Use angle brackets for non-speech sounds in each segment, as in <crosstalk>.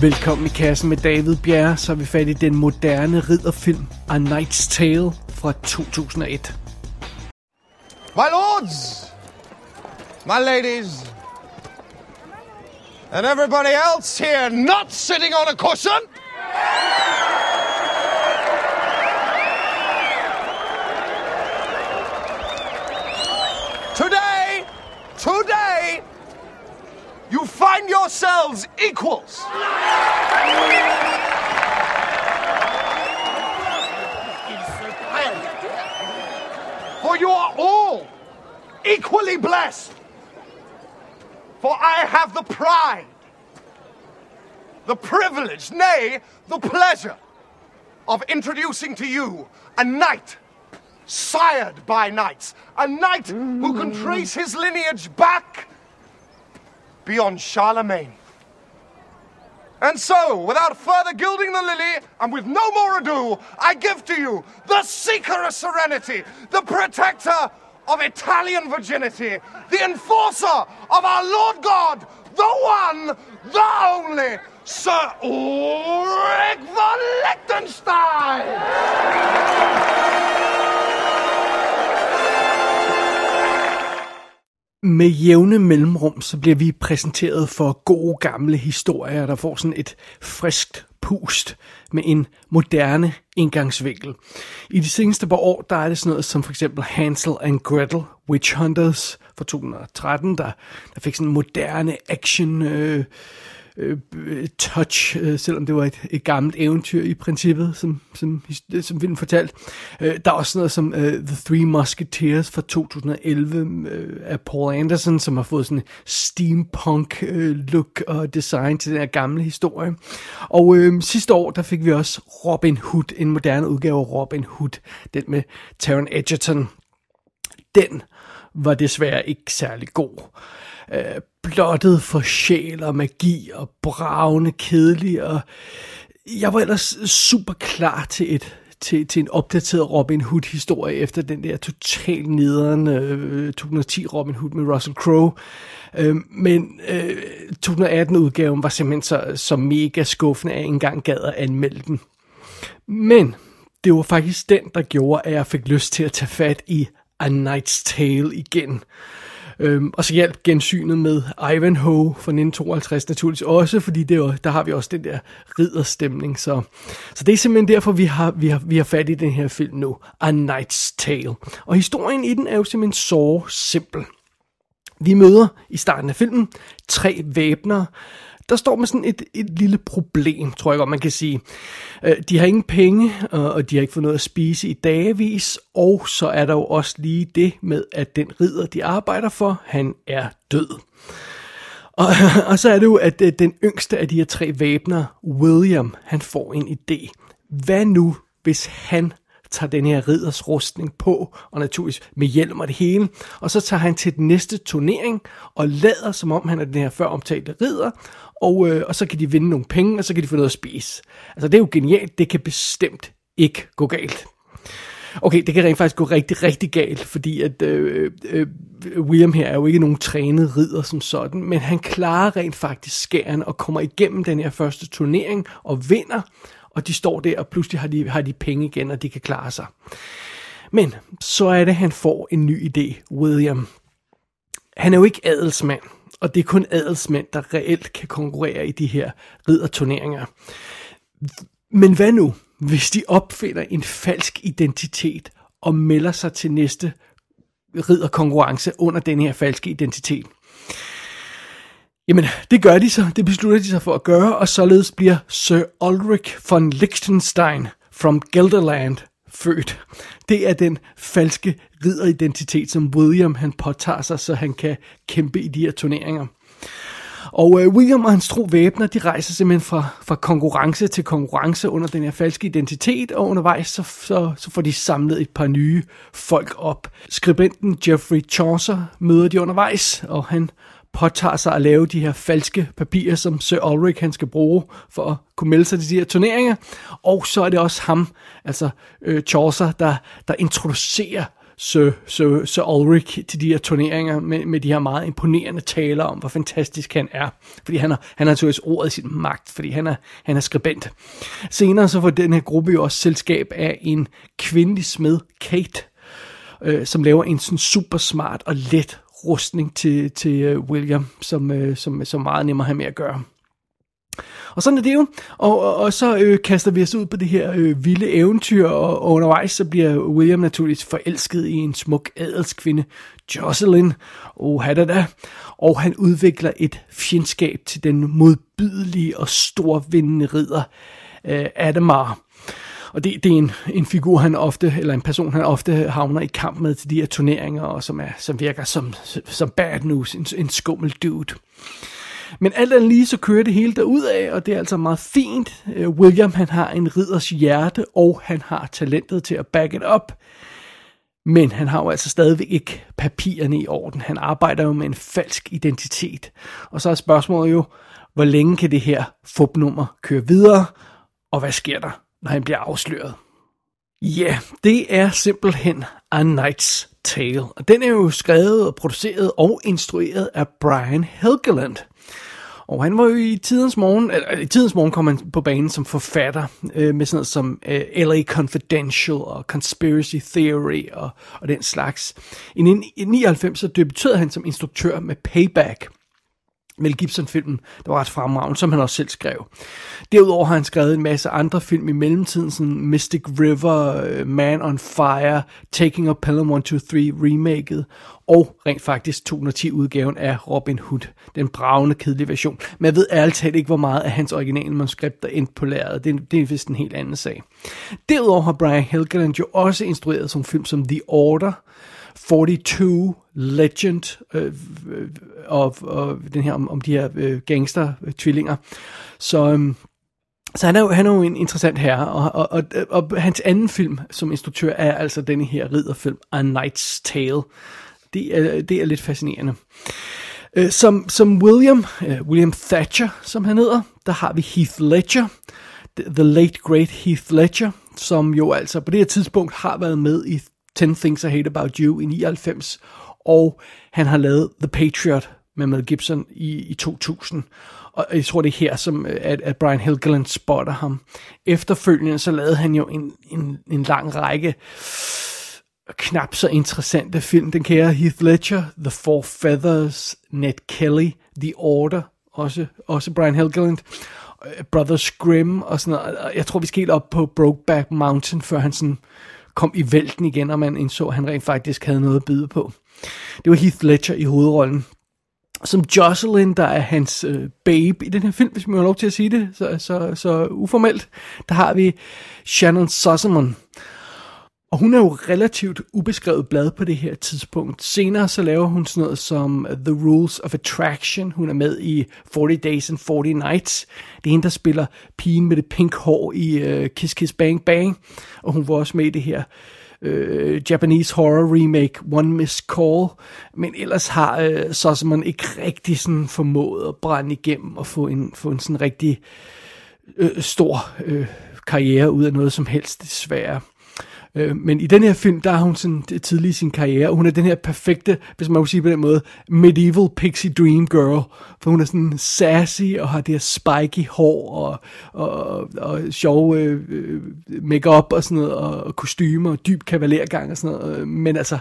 Velkommen i kassen med David Bjerre, så er vi fat i den moderne ridderfilm A Knight's Tale fra 2001. My lords, my ladies, and everybody else here not sitting on a cushion. Today, today, you find yourselves equals. For you are all equally blessed. For I have the pride, the privilege, nay, the pleasure of introducing to you a knight sired by knights, a knight who can trace his lineage back beyond Charlemagne. And so, without further gilding the lily, and with no more ado, I give to you the seeker of serenity, the protector of Italian virginity, the enforcer of our Lord God, the one, the only, Sir Ulrich von Liechtenstein! Med jævne mellemrum, så bliver vi præsenteret for gode gamle historier, der får sådan et friskt pust med en moderne indgangsvinkel. I de seneste par år, der er det sådan noget som for eksempel Hansel and Gretel, Witch Hunters fra 2013, der, der fik sådan en moderne action øh, øh, touch, øh, selvom det var et, et gammelt eventyr i princippet, som, som, som filmen fortalt. Øh, der er også noget som øh, The Three Musketeers fra 2011 øh, af Paul Anderson, som har fået sådan en steampunk øh, look og design til den her gamle historie. Og øh, sidste år, der fik vi også Robin Hood, en moderne udgave af Robin Hood, den med Taron Egerton. Den var desværre ikke særlig god øh, blottet for sjæl og magi og bravende kedelig, og jeg var ellers super klar til et til, til en opdateret Robin Hood-historie efter den der totalt nederen øh, 2010 Robin Hood med Russell Crowe. Øh, men øh, 2018-udgaven var simpelthen så, så mega skuffende, at jeg engang gad at anmelde den. Men det var faktisk den, der gjorde, at jeg fik lyst til at tage fat i A Knight's Tale igen. Øhm, og så hjalp gensynet med Ivanhoe fra 1952 naturligvis også, fordi det jo, der har vi også den der ridderstemning. Så, så det er simpelthen derfor, vi har, vi, har, vi har fat i den her film nu, A Knight's Tale. Og historien i den er jo simpelthen så simpel. Vi møder i starten af filmen tre væbnere, der står med sådan et, et lille problem, tror jeg godt, man kan sige. Øh, de har ingen penge, og de har ikke fået noget at spise i dagevis, og så er der jo også lige det med, at den ridder, de arbejder for, han er død. Og, <laughs> og så er det jo, at øh, den yngste af de her tre væbner, William, han får en idé. Hvad nu, hvis han tager den her ridders rustning på, og naturligvis med hjelm og det hele, og så tager han til den næste turnering, og lader som om han er den her før omtalte ridder, og, øh, og så kan de vinde nogle penge, og så kan de få noget at spise. Altså det er jo genialt, det kan bestemt ikke gå galt. Okay, det kan rent faktisk gå rigtig, rigtig galt, fordi at øh, øh, William her er jo ikke nogen trænet ridder som sådan, men han klarer rent faktisk skæren og kommer igennem den her første turnering og vinder, og de står der, og pludselig har de, har de penge igen, og de kan klare sig. Men så er det, at han får en ny idé, William. Han er jo ikke adelsmand, og det er kun adelsmænd, der reelt kan konkurrere i de her ridderturneringer. Men hvad nu, hvis de opfinder en falsk identitet og melder sig til næste ridderkonkurrence under den her falske identitet? Jamen, det gør de så. Det beslutter de sig for at gøre, og således bliver Sir Ulrich von Liechtenstein from Gelderland født. Det er den falske ridderidentitet, som William han påtager sig, så han kan kæmpe i de her turneringer. Og øh, William og hans tro væbner, de rejser simpelthen fra, fra konkurrence til konkurrence under den her falske identitet, og undervejs så, så, så får de samlet et par nye folk op. Skribenten Geoffrey Chaucer møder de undervejs, og han påtager sig at lave de her falske papirer, som Sir Ulrich han skal bruge for at kunne melde sig til de her turneringer. Og så er det også ham, altså øh, Chaucer, der, der introducerer Sir, Sir, Sir Ulrich til de her turneringer med, med de her meget imponerende taler om, hvor fantastisk han er. Fordi han har, han har naturligvis ordet i sin magt, fordi han er, han er skribent. Senere så får den her gruppe jo også selskab af en kvindelig smed, Kate, øh, som laver en sådan super smart og let rustning til, til uh, William, som, uh, som, som meget nemmere at have med at gøre. Og sådan er det jo. Og, og, og så øh, kaster vi os ud på det her øh, vilde eventyr, og, og undervejs så bliver William naturligvis forelsket i en smuk adelskvinde, Jocelyn. Oh, da da. Og han udvikler et fjendskab til den modbydelige og storvindende ridder, øh, Adamar. Og det, det er en, en figur, han ofte, eller en person, han ofte havner i kamp med til de her turneringer, og som, er, som virker som, som bad news, en, en skummel dude. Men alt andet lige, så kører det hele af, og det er altså meget fint. Øh, William, han har en ridders hjerte, og han har talentet til at back it up. Men han har jo altså stadigvæk ikke papirerne i orden. Han arbejder jo med en falsk identitet. Og så er spørgsmålet jo, hvor længe kan det her fupnummer køre videre, og hvad sker der, når han bliver afsløret? Ja, yeah, det er simpelthen A Knight's Tale. Og den er jo skrevet og produceret og instrueret af Brian Helgeland. Og han var jo i tidens morgen, eller i tidens morgen kom han på banen som forfatter øh, med sådan noget som øh, LA Confidential og Conspiracy Theory og, og den slags. I 1999 så debuterede han som instruktør med Payback. Mel Gibson-filmen, der var ret fremragende, som han også selv skrev. Derudover har han skrevet en masse andre film i mellemtiden, sådan Mystic River, øh, Man on Fire, Taking of Pelham 123 remaket, og rent faktisk 210-udgaven af Robin Hood, den bravende, kedelige version. Men jeg ved ærligt talt ikke, hvor meget af hans originale manuskript, der endte på lærredet. Det, det er vist en helt anden sag. Derudover har Brian Helgeland jo også instrueret sådan film som The Order, 42 Legend øh, og, og den her om, om de her øh, gangster-tvillinger. Øh, så, øh, så han er, jo, han er jo en interessant herre, og, og, og, og hans anden film som instruktør er altså denne her ridderfilm, A Knight's Tale. Det er, det er lidt fascinerende. Øh, som, som William, uh, William Thatcher, som han hedder, der har vi Heath Ledger, the, the late great Heath Ledger, som jo altså på det her tidspunkt har været med i 10 Things I Hate About You i 99, og han har lavet The Patriot med Mel Gibson i, i 2000. Og jeg tror, det er her, som, øh, at, at Brian Helgeland spotter ham. Efterfølgende så lavede han jo en, en, en lang række knap så interessante film. Den kære Heath Ledger, The Four Feathers, Ned Kelly, The Order, også, også Brian Helgeland, øh, Brothers Grimm og sådan noget. Jeg tror, vi skal helt op på Brokeback Mountain, før han sådan kom i vælten igen, og man indså, at han rent faktisk havde noget at byde på. Det var Heath Ledger i hovedrollen. Som Jocelyn, der er hans øh, babe i den her film, hvis man har lov til at sige det, så, så, så uformelt, der har vi Shannon Sossamon, og hun er jo relativt ubeskrevet blad på det her tidspunkt. Senere så laver hun sådan noget som uh, The Rules of Attraction. Hun er med i 40 Days and 40 Nights. Det er hende, der spiller pigen med det pink hår i uh, Kiss Kiss Bang Bang. Og hun var også med i det her uh, Japanese horror remake One Miss Call. Men ellers har uh, så som man ikke rigtig sådan formået at brænde igennem og få en, få en sådan rigtig uh, stor uh, karriere ud af noget som helst desværre. Øh, men i den her film, der er hun sådan tidlig i sin karriere, og hun er den her perfekte, hvis man må sige på den måde, medieval pixie dream girl. For hun er sådan sassy og har det her spiky hår og, og, og sjove øh, øh, makeup og sådan noget, og kostymer og dyb kavalergang og sådan noget. Øh, men altså,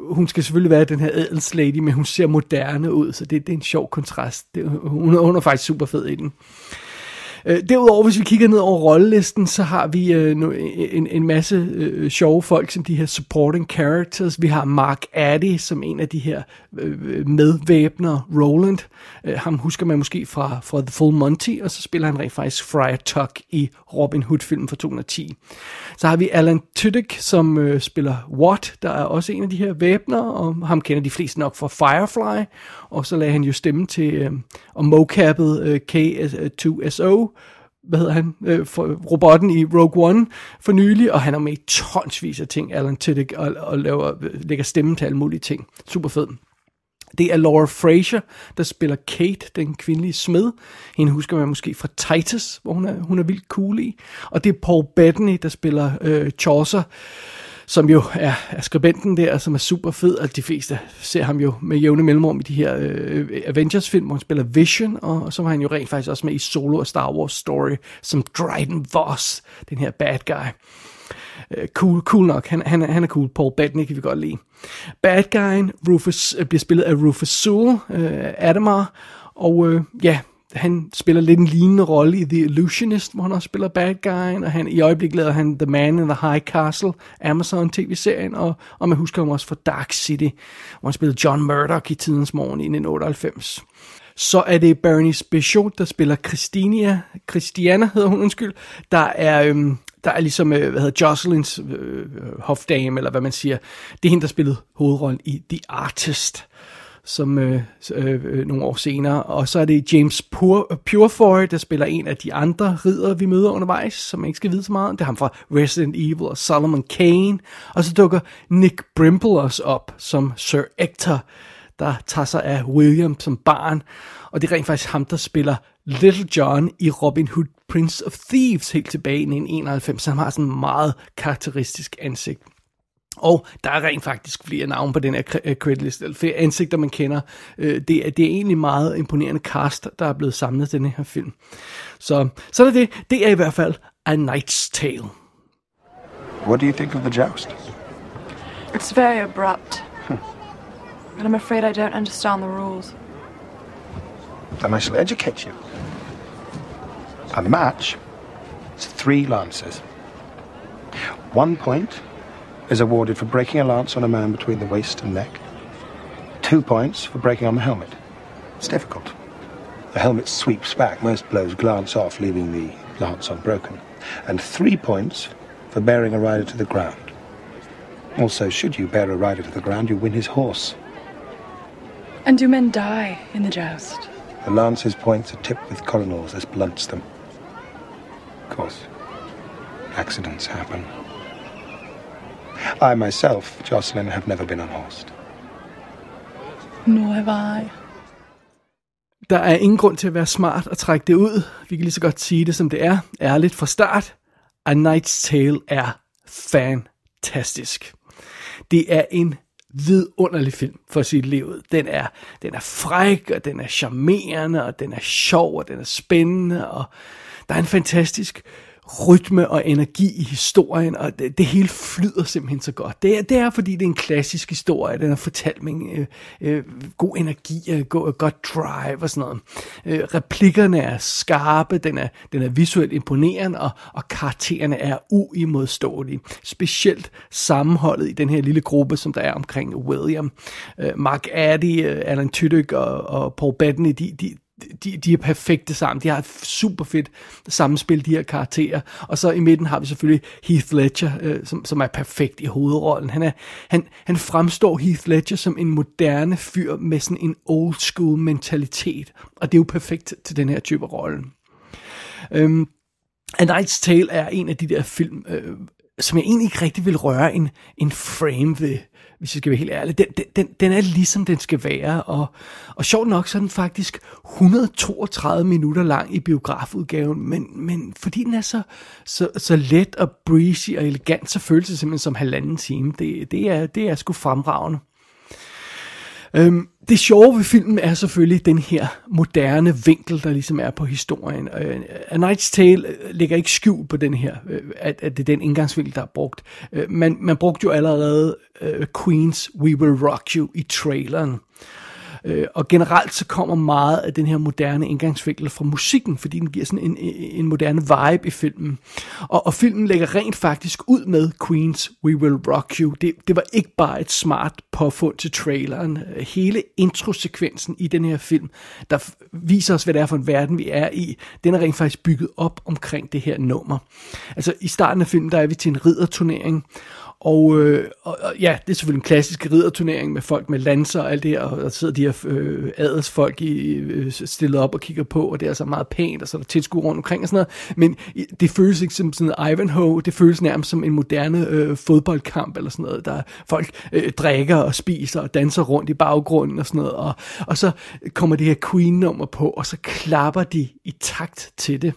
hun skal selvfølgelig være den her adelslady, men hun ser moderne ud, så det, det er en sjov kontrast. Det, hun, hun er faktisk super fed i den. Øh, Øh, derudover, hvis vi kigger ned over rollelisten, så har vi øh, en, en masse øh, sjove folk som de her supporting characters. Vi har Mark Addy som en af de her øh, medvæbner, Roland. Øh, ham husker man måske fra, fra The Full Monty, og så spiller han rent faktisk Friar Tuck i Robin Hood-filmen fra 2010. Så har vi Alan Tudyk, som øh, spiller Watt, der er også en af de her væbner, og ham kender de fleste nok fra Firefly, og så lagde han jo stemme til øh, og mocappet øh, K2SO, øh, hvad hedder han, øh, for robotten i Rogue One for nylig, og han er med i tonsvis af ting, Alan Tudyk, og, og laver, lægger stemme til alle mulige ting. Super fed. Det er Laura Fraser, der spiller Kate, den kvindelige smed. Hende husker man måske fra Titus, hvor hun er, hun er vildt cool i. Og det er Paul Bettany, der spiller øh, Chaucer, som jo er, er skribenten der, som er super fed, og de fleste ser ham jo med jævne mellemrum i de her øh, Avengers-film, hvor han spiller Vision, og så var han jo rent faktisk også med i Solo og Star Wars Story, som Dryden Voss, den her bad guy. Øh, cool, cool nok, han, han, han er cool, Paul Bettany kan vi godt lide. Bad guyen, Rufus, øh, bliver spillet af Rufus Sewell, øh, Adamar, og øh, ja, han spiller lidt en lignende rolle i The Illusionist, hvor han også spiller bad guy, og han, i øjeblikket laver han The Man in the High Castle, Amazon tv-serien, og, og man husker ham også fra Dark City, hvor han spillede John Murdoch i tidens morgen i 1998. Så er det Bernice Bishop, der spiller Christinia, Christiana hedder hun, undskyld, der er, øhm, der er ligesom, øh, hvad hedder Jocelyn's øh, øh hofdame, eller hvad man siger. Det er hende, der spillede hovedrollen i The Artist som øh, øh, øh, nogle år senere. Og så er det James Pur Purefoy, der spiller en af de andre ridere, vi møder undervejs, som man ikke skal vide så meget Det er ham fra Resident Evil og Solomon Kane. Og så dukker Nick Brimble også op som Sir Ector, der tager sig af William som barn. Og det er rent faktisk ham, der spiller Little John i Robin Hood Prince of Thieves helt tilbage i 1991. Så han har sådan en meget karakteristisk ansigt. Og der er rent faktisk flere navne på den her øh, creditlist, eller flere ansigter, man kender. Øh, det er, det er egentlig meget imponerende cast, der er blevet samlet til den her film. Så, så er det. Det er i hvert fald A Knight's Tale. What do you think of the joust? It's very abrupt. Hmm. And I'm afraid I don't understand the rules. Then I shall educate you. A match is three lances. One point is awarded for breaking a lance on a man between the waist and neck. Two points for breaking on the helmet. It's difficult. The helmet sweeps back, most blows glance off, leaving the lance unbroken. And three points for bearing a rider to the ground. Also, should you bear a rider to the ground, you win his horse. And do men die in the joust? The lance's points are tipped with coronals. This blunts them. Of course, accidents happen. I myself, Jocelyn, have never been unhorsed. Nor have I. Der er ingen grund til at være smart og trække det ud. Vi kan lige så godt sige det, som det er. Ærligt fra start. A Knight's Tale er fantastisk. Det er en vidunderlig film for sit liv. Den er, den er fræk, og den er charmerende, og den er sjov, og den er spændende, og der er en fantastisk rytme og energi i historien, og det, det hele flyder simpelthen så godt. Det er, det er, fordi det er en klassisk historie, den er fortalt med øh, øh, god energi, øh, god, godt drive og sådan noget. Øh, replikkerne er skarpe, den er, den er visuelt imponerende, og, og karaktererne er uimodståelige. Specielt sammenholdet i den her lille gruppe, som der er omkring William. Øh, Mark Addy, øh, Alan Tudyk og, og Paul Bettany, de, de, de, de er perfekte sammen. De har et super fedt samspil, de her karakterer. Og så i midten har vi selvfølgelig Heath Ledger, øh, som, som er perfekt i hovedrollen. Han, er, han, han fremstår Heath Ledger som en moderne fyr med sådan en old school mentalitet. Og det er jo perfekt til den her type rolle. Øhm, A Knight's Tale er en af de der film, øh, som jeg egentlig ikke rigtig vil røre en, en frame ved hvis jeg skal være helt ærlig. Den, den, den er ligesom den skal være, og, og sjovt nok, så er den faktisk 132 minutter lang i biografudgaven, men, men fordi den er så, så, så let og breezy og elegant, så føles det simpelthen som halvanden time. Det, det, er, det er sgu fremragende. Øhm, det sjove ved filmen er selvfølgelig den her moderne vinkel, der ligesom er på historien. Uh, A Night's Tale øh, ligger ikke skjul på den her, uh, at, at det er den indgangsvinkel, der er brugt. Uh, man, man brugte jo allerede uh, Queens We Will Rock You i traileren. Øh, og generelt så kommer meget af den her moderne indgangsvinkel fra musikken, fordi den giver sådan en, en moderne vibe i filmen. Og, og filmen lægger rent faktisk ud med Queens We Will Rock You. Det, det var ikke bare et smart påfund til traileren. Hele introsekvensen i den her film, der viser os, hvad det er for en verden, vi er i, den er rent faktisk bygget op omkring det her nummer. Altså i starten af filmen, der er vi til en ridderturnering, og, øh, og, og ja, det er selvfølgelig en klassisk ridderturnering med folk med lanser og alt det her, og der sidder de her øh, adelsfolk i, øh, stillet op og kigger på, og det er så meget pænt, og så er der tilskuer rundt omkring og sådan noget. Men det føles ikke som sådan Ivanhoe, det føles nærmest som en moderne øh, fodboldkamp eller sådan noget. Der folk øh, drikker og spiser og danser rundt i baggrunden og sådan noget. Og, og så kommer det her Queen-nummer på, og så klapper de i takt til det.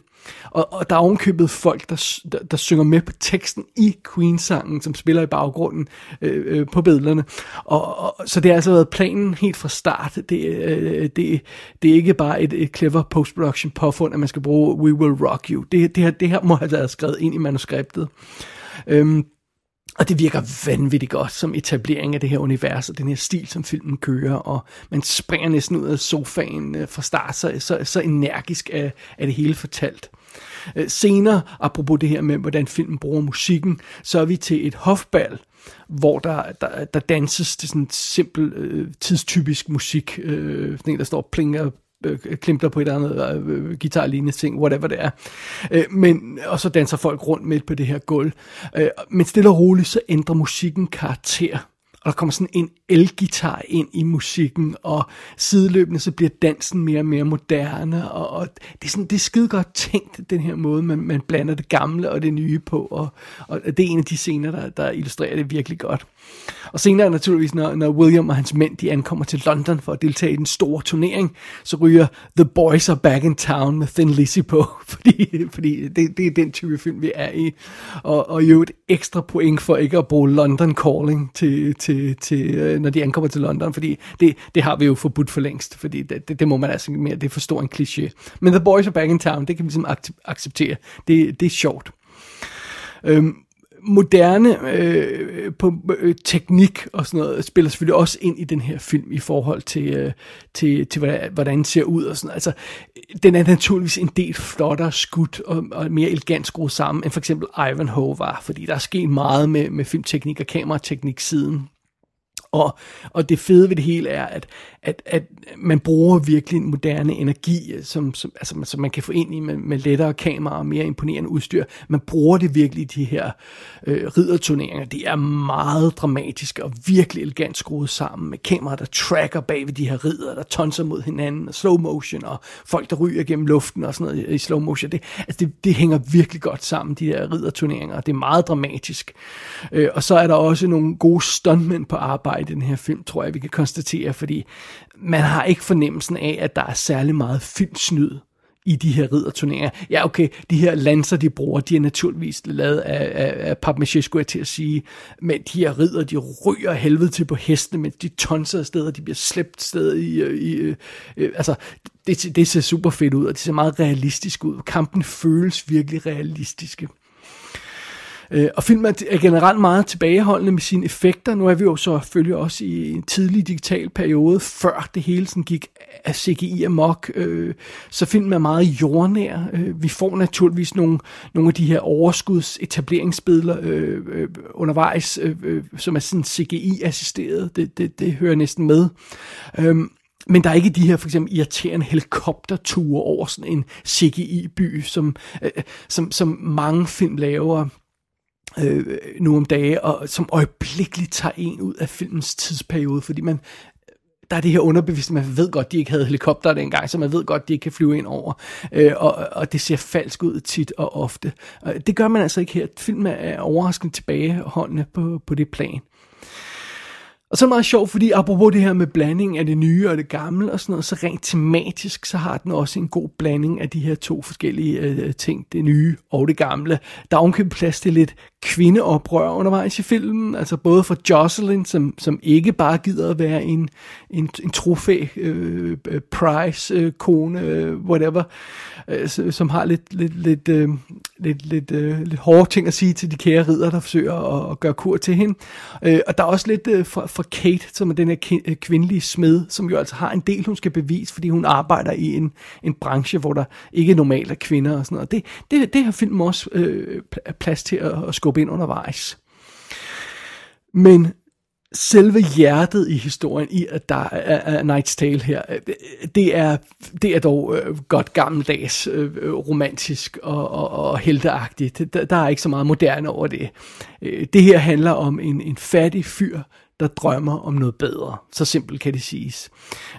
Og, og der er ovenkøbet folk, der, der, der synger med på teksten i Queen-sangen, som spiller i baggrunden øh, øh, på billederne. Og, og, så det har altså været planen helt fra start. Det, øh, det, det er ikke bare et, et clever post-production påfund, at man skal bruge We Will Rock You. Det, det, her, det her må have været skrevet ind i manuskriptet. Øhm, og det virker vanvittigt godt som etablering af det her univers og den her stil, som filmen kører, og man springer næsten ud af sofaen øh, fra start, så, så, så energisk er, er det hele fortalt. Øh, senere, apropos det her med, hvordan filmen bruger musikken, så er vi til et hofbal, hvor der, der, der danses til sådan simpel øh, tidstypisk musik, øh, sådan en, der står plinger øh, på et eller andet øh, øh, guitarlignende ting, whatever det er. Øh, men, og så danser folk rundt midt på det her gulv. Øh, men stille og roligt, så ændrer musikken karakter. Og der kommer sådan en elgitar ind i musikken, og sideløbende så bliver dansen mere og mere moderne, og, og det, er sådan, det er skide godt tænkt, den her måde, man, man blander det gamle og det nye på, og, og det er en af de scener, der, der illustrerer det virkelig godt. Og senere naturligvis, når, når William og hans mænd, de ankommer til London for at deltage i den store turnering, så ryger The Boys Are Back in Town med Thin Lizzy på, <laughs> fordi, fordi det, det er den type film, vi er i. Og, og jo et ekstra point for ikke at bruge London Calling til, til, til til, øh, når de ankommer til London, fordi det, det har vi jo forbudt for længst, fordi det, det, det må man altså mere, det er for stor en kliché. Men The Boys Are Back in Town, det kan vi ligesom acceptere. Det, det er sjovt. Øhm, moderne øh, på øh, teknik og sådan noget spiller selvfølgelig også ind i den her film i forhold til øh, til, til hvordan, hvordan den ser ud og sådan Altså den er naturligvis en del flottere skudt og, og mere elegant skruet sammen end for eksempel Ivanhoe var, fordi der er sket meget med med filmteknik og kamerateknik siden. Og, og det fede ved det hele er, at, at, at man bruger virkelig en moderne energi, som, som, altså, som man kan få ind i med, med lettere kameraer og mere imponerende udstyr. Man bruger det virkelig i de her øh, ridderturneringer. Det er meget dramatisk og virkelig elegant skruet sammen med kameraer, der tracker bag ved de her ridder, der tonser mod hinanden, og slow motion, og folk, der ryger gennem luften og sådan noget i slow motion. Det, altså det, det hænger virkelig godt sammen, de der ridderturneringer, det er meget dramatisk. Øh, og så er der også nogle gode stuntmænd på arbejde i den her film, tror jeg, vi kan konstatere, fordi man har ikke fornemmelsen af, at der er særlig meget filmsnyd i de her ridderturneringer. Ja, okay, de her lanser, de bruger, de er naturligvis lavet af, af, af papmaché, skulle jeg til at sige. Men de her ridder, de ryger helvede til på hestene, mens de tonser afsted, og de bliver slæbt sted i... Øh, i øh, øh, altså, det, det ser super fedt ud, og det ser meget realistisk ud. Kampen føles virkelig realistiske. Øh, og filmen er generelt meget tilbageholdende med sine effekter. Nu er vi jo så selvfølgelig også i en tidlig digital periode, før det hele sådan gik af CGI amok. Øh, så filmen er meget jordnær. Øh, vi får naturligvis nogle, nogle af de her overskuds etableringsbilleder øh, øh, undervejs, øh, øh, som er sådan CGI-assisteret. Det, det, det hører næsten med. Øh, men der er ikke de her for eksempel irriterende helikopterture over sådan en CGI-by, som, øh, øh, som, som mange film laver øh, nu om dage, og som øjeblikkeligt tager en ud af filmens tidsperiode, fordi man, der er det her underbevidste, man ved godt, de ikke havde helikopter dengang, så man ved godt, de ikke kan flyve ind over, øh, og, og det ser falsk ud tit og ofte. Det gør man altså ikke her. Filmen er overraskende tilbageholdende på, på det plan. Og så er det meget sjovt, fordi apropos det her med blanding af det nye og det gamle og sådan noget, så rent tematisk, så har den også en god blanding af de her to forskellige øh, ting, det nye og det gamle. Der er omkring plads til lidt kvindeoprør undervejs i filmen, altså både for Jocelyn, som, som ikke bare gider at være en, en, en trofæ, øh, prize, øh, kone, øh, whatever, øh, som har lidt, lidt, lidt, øh, lidt, lidt, øh, lidt hårde ting at sige til de kære ridder, der forsøger at, at gøre kur til hende. Øh, og der er også lidt øh, for, for Kate, som er den her øh, kvindelige smed, som jo altså har en del, hun skal bevise, fordi hun arbejder i en, en branche, hvor der ikke normalt er kvinder og sådan noget. Det, det, det har filmen også øh, plads til at, at skubbe ind undervejs. Men selve hjertet i historien i, at der er Night's Tale her, øh, det er, det er dog øh, godt gammeldags øh, romantisk og, og, og helteagtigt. Der, der er ikke så meget moderne over det. Øh, det her handler om en, en fattig fyr, der drømmer om noget bedre. Så simpelt kan det siges.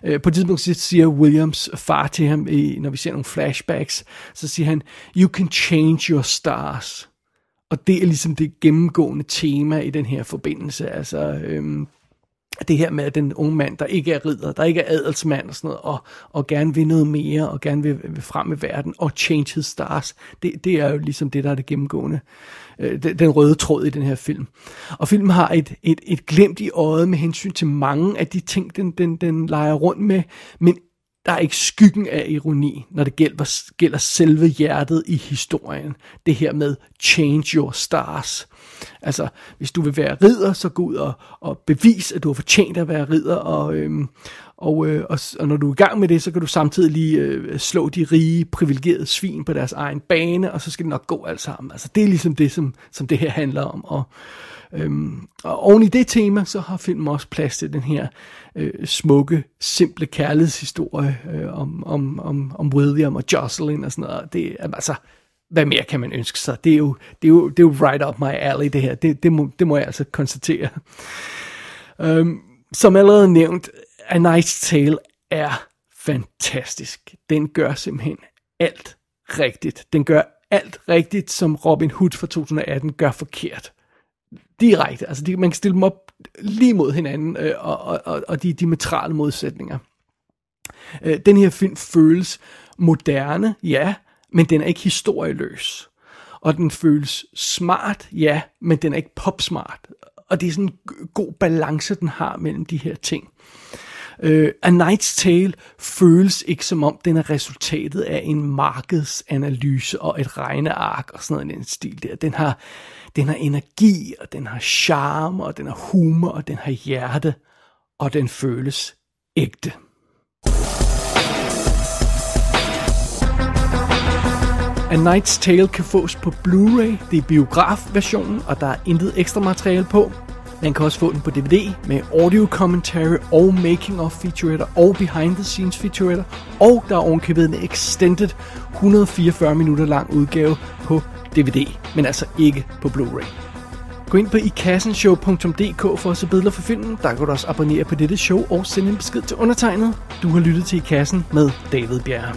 Øh, på et tidspunkt siger Williams far til ham, når vi ser nogle flashbacks, så siger han, You can change your stars. Og det er ligesom det gennemgående tema i den her forbindelse. Altså, øhm, det her med, at den unge mand, der ikke er ridder, der ikke er adelsmand og sådan noget, og, og gerne vil noget mere, og gerne vil, vil frem i verden, og change his stars, det, det er jo ligesom det, der er det gennemgående, øh, den, den røde tråd i den her film. Og filmen har et, et, et glemt i øjet med hensyn til mange af de ting, den, den, den leger rundt med, men der er ikke skyggen af ironi, når det gælder, gælder selve hjertet i historien. Det her med change your stars. Altså, hvis du vil være ridder, så gå ud og, og bevis, at du har fortjent at være ridder, og, øhm, og, øh, og, og når du er i gang med det, så kan du samtidig lige øh, slå de rige, privilegerede svin på deres egen bane, og så skal det nok gå alt sammen. Altså, det er ligesom det, som, som det her handler om. Og, øhm, og oven i det tema, så har filmen også plads til den her øh, smukke, simple kærlighedshistorie øh, om, om, om, om William og Jocelyn og sådan noget. Det, altså, hvad mere kan man ønske sig? Det er jo, det er jo, det er jo right up my alley, det her. Det, det, må, det må jeg altså konstatere. Øhm, som allerede nævnt, A Night's Tale er fantastisk. Den gør simpelthen alt rigtigt. Den gør alt rigtigt, som Robin Hood fra 2018 gør forkert. Direkte. Altså, de, man kan stille dem op lige mod hinanden, øh, og, og, og de diametrale modsætninger. Øh, den her film føles moderne, ja, men den er ikke historieløs. Og den føles smart, ja, men den er ikke popsmart. Og det er sådan en god balance, den har mellem de her ting. Uh, A Night's Tale føles ikke som om, den er resultatet af en markedsanalyse og et regneark og sådan noget i den stil der. Den har, den har energi, og den har charme, og den har humor, og den har hjerte, og den føles ægte. A Night's Tale kan fås på Blu-ray, det er biografversionen, og der er intet ekstra materiale på. Man kan også få den på DVD med audio commentary og making of featuretter og behind the scenes featuretter. Og der er ovenkøbet en extended 144 minutter lang udgave på DVD, men altså ikke på Blu-ray. Gå ind på ikassenshow.dk for at se billeder for filmen. Der kan du også abonnere på dette show og sende en besked til undertegnet. Du har lyttet til I Kassen med David Bjerre.